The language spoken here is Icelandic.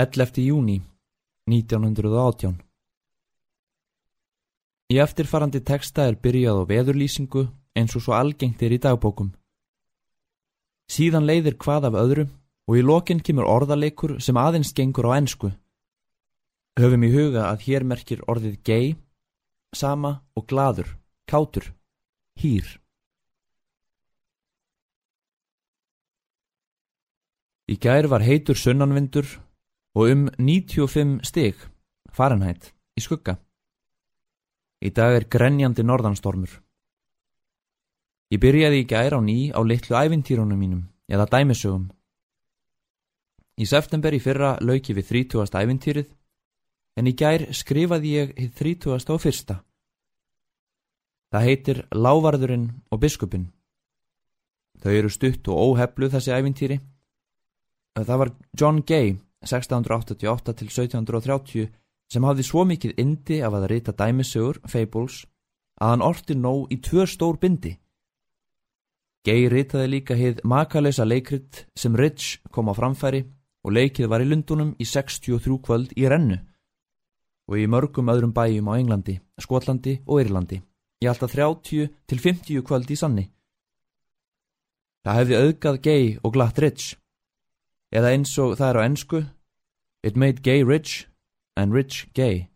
11. júni 1918 Í eftirfarandi texta er byrjað á veðurlýsingu eins og svo algengt er í dagbókum. Síðan leiðir hvað af öðru og í lokin kemur orðaleikur sem aðeins gengur á ensku. Höfum í huga að hér merkir orðið gei, sama og gladur, kátur, hýr. Í gær var heitur sunnanvindur og um 95 stig, farenhætt, í skugga. Í dag er grenjandi norðanstormur. Ég byrjaði í gær á ný á litlu ævintýrunum mínum, eða dæmisögum. Í september í fyrra lauki við 30. ævintýrið, en í gær skrifaði ég hitt 30. og fyrsta. Það heitir Lávarðurinn og Biskupin. Þau eru stutt og óhefluð þessi ævintýri. Það var John Gay, 1688 til 1730, sem hafði svo mikið indi af að rita dæmisögur, fables, að hann orti nóg í tvö stór bindi. Gay ritaði líka heið makalösa leikrit sem Rich kom á framfæri og leikið var í Lundunum í 63 kvöld í rennu og í mörgum öðrum bæjum á Englandi, Skotlandi og Írlandi í alltaf 30 til 50 kvöld í sanni. Það hefði auðgað Gay og glatt Rich eða eins og það er á ennsku It made Gay rich and rich gay.